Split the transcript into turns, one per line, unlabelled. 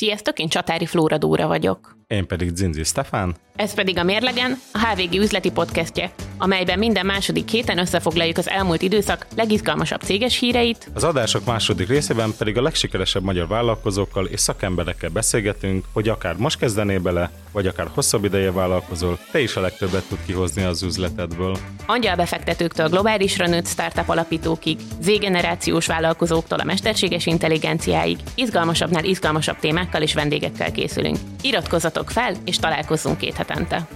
Sziasztok, én Csatári Flóra Dóra vagyok.
Én pedig Zinzi Stefán.
Ez pedig a Mérlegen, a HVG üzleti podcastje, amelyben minden második héten összefoglaljuk az elmúlt időszak legizgalmasabb céges híreit.
Az adások második részében pedig a legsikeresebb magyar vállalkozókkal és szakemberekkel beszélgetünk, hogy akár most kezdenél bele, vagy akár hosszabb ideje vállalkozol, te is a legtöbbet tud kihozni az üzletedből.
Angyalbefektetőktől globálisra nőtt startup alapítókig, Z-generációs vállalkozóktól a mesterséges intelligenciáig, izgalmasabbnál izgalmasabb témákkal és vendégekkel készülünk. Iratkozzatok fel, és találkozzunk két hetente.